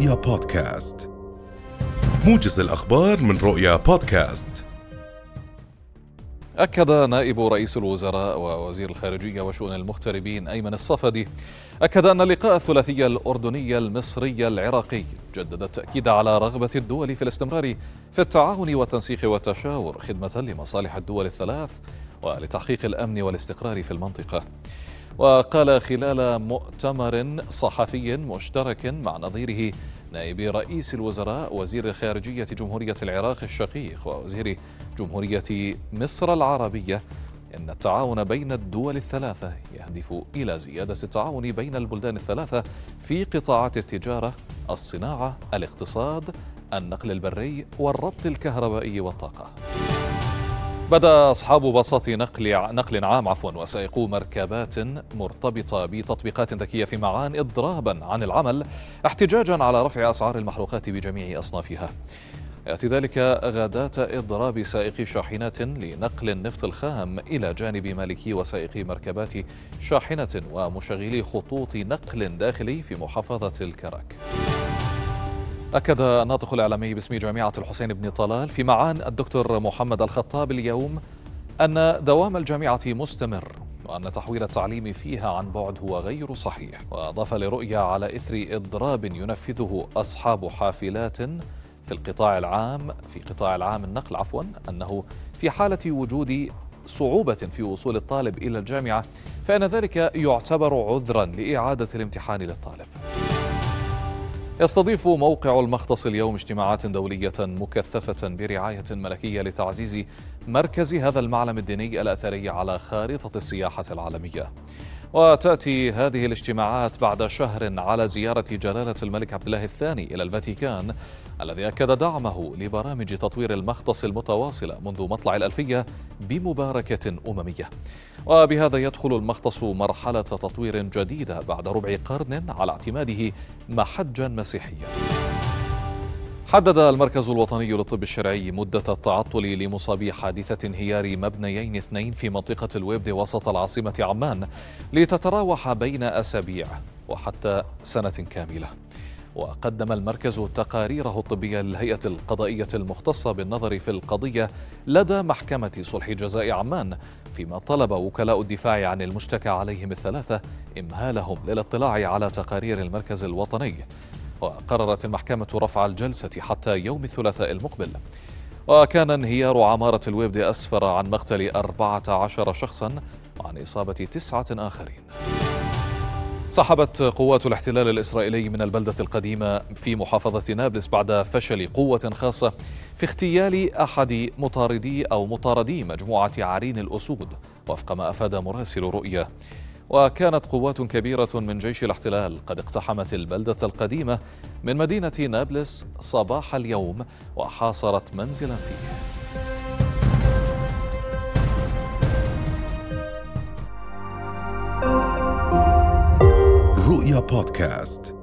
رؤيا بودكاست. موجز الأخبار من رؤيا بودكاست. أكد نائب رئيس الوزراء ووزير الخارجية وشؤون المغتربين أيمن الصفدي أكد أن اللقاء الثلاثي الأردني المصري العراقي جدد التأكيد على رغبة الدول في الاستمرار في التعاون والتنسيق والتشاور خدمة لمصالح الدول الثلاث ولتحقيق الأمن والاستقرار في المنطقة. وقال خلال مؤتمر صحفي مشترك مع نظيره نائب رئيس الوزراء وزير الخارجية جمهورية العراق الشقيق ووزير جمهورية مصر العربية إن التعاون بين الدول الثلاثة يهدف إلى زيادة التعاون بين البلدان الثلاثة في قطاعات التجارة، الصناعة، الاقتصاد، النقل البري والربط الكهربائي والطاقة. بدأ أصحاب باصات نقل نقل عام عفوا وسائقو مركبات مرتبطة بتطبيقات ذكية في معان اضرابا عن العمل احتجاجا على رفع أسعار المحروقات بجميع أصنافها. يأتي ذلك غداة إضراب سائقي شاحنات لنقل النفط الخام إلى جانب مالكي وسائقي مركبات شاحنه ومشغلي خطوط نقل داخلي في محافظة الكرك. أكد الناطق الإعلامي باسم جامعة الحسين بن طلال في معان الدكتور محمد الخطاب اليوم أن دوام الجامعة مستمر وأن تحويل التعليم فيها عن بعد هو غير صحيح. وأضاف لرؤية على إثر إضراب ينفذه أصحاب حافلات في القطاع العام في قطاع العام النقل عفوا أنه في حالة وجود صعوبة في وصول الطالب إلى الجامعة فإن ذلك يعتبر عذرا لإعادة الامتحان للطالب. يستضيف موقع المختص اليوم اجتماعات دولية مكثفة برعاية ملكية لتعزيز مركز هذا المعلم الديني الأثري على خارطة السياحة العالمية. وتأتي هذه الاجتماعات بعد شهر على زيارة جلالة الملك عبد الله الثاني إلى الفاتيكان الذي أكد دعمه لبرامج تطوير المختص المتواصلة منذ مطلع الألفية بمباركة أممية. وبهذا يدخل المختص مرحلة تطوير جديدة بعد ربع قرن على اعتماده محجا مسيحيا. حدد المركز الوطني للطب الشرعي مدة التعطل لمصابي حادثة انهيار مبنيين اثنين في منطقة الويبد وسط العاصمة عمان لتتراوح بين أسابيع وحتى سنة كاملة. وقدم المركز تقاريره الطبية للهيئة القضائية المختصة بالنظر في القضية لدى محكمة صلح جزاء عمان فيما طلب وكلاء الدفاع عن المشتكى عليهم الثلاثة إمهالهم للاطلاع على تقارير المركز الوطني. وقررت المحكمة رفع الجلسة حتى يوم الثلاثاء المقبل. وكان انهيار عمارة الويبد أسفر عن مقتل 14 شخصا وعن إصابة تسعة آخرين. سحبت قوات الاحتلال الإسرائيلي من البلدة القديمة في محافظة نابلس بعد فشل قوة خاصة في اغتيال أحد مطاردي أو مطاردي مجموعة عرين الأسود وفق ما أفاد مراسل رؤية. وكانت قوات كبيرة من جيش الاحتلال قد اقتحمت البلدة القديمة من مدينة نابلس صباح اليوم وحاصرت منزلا فيه. رؤيا بودكاست.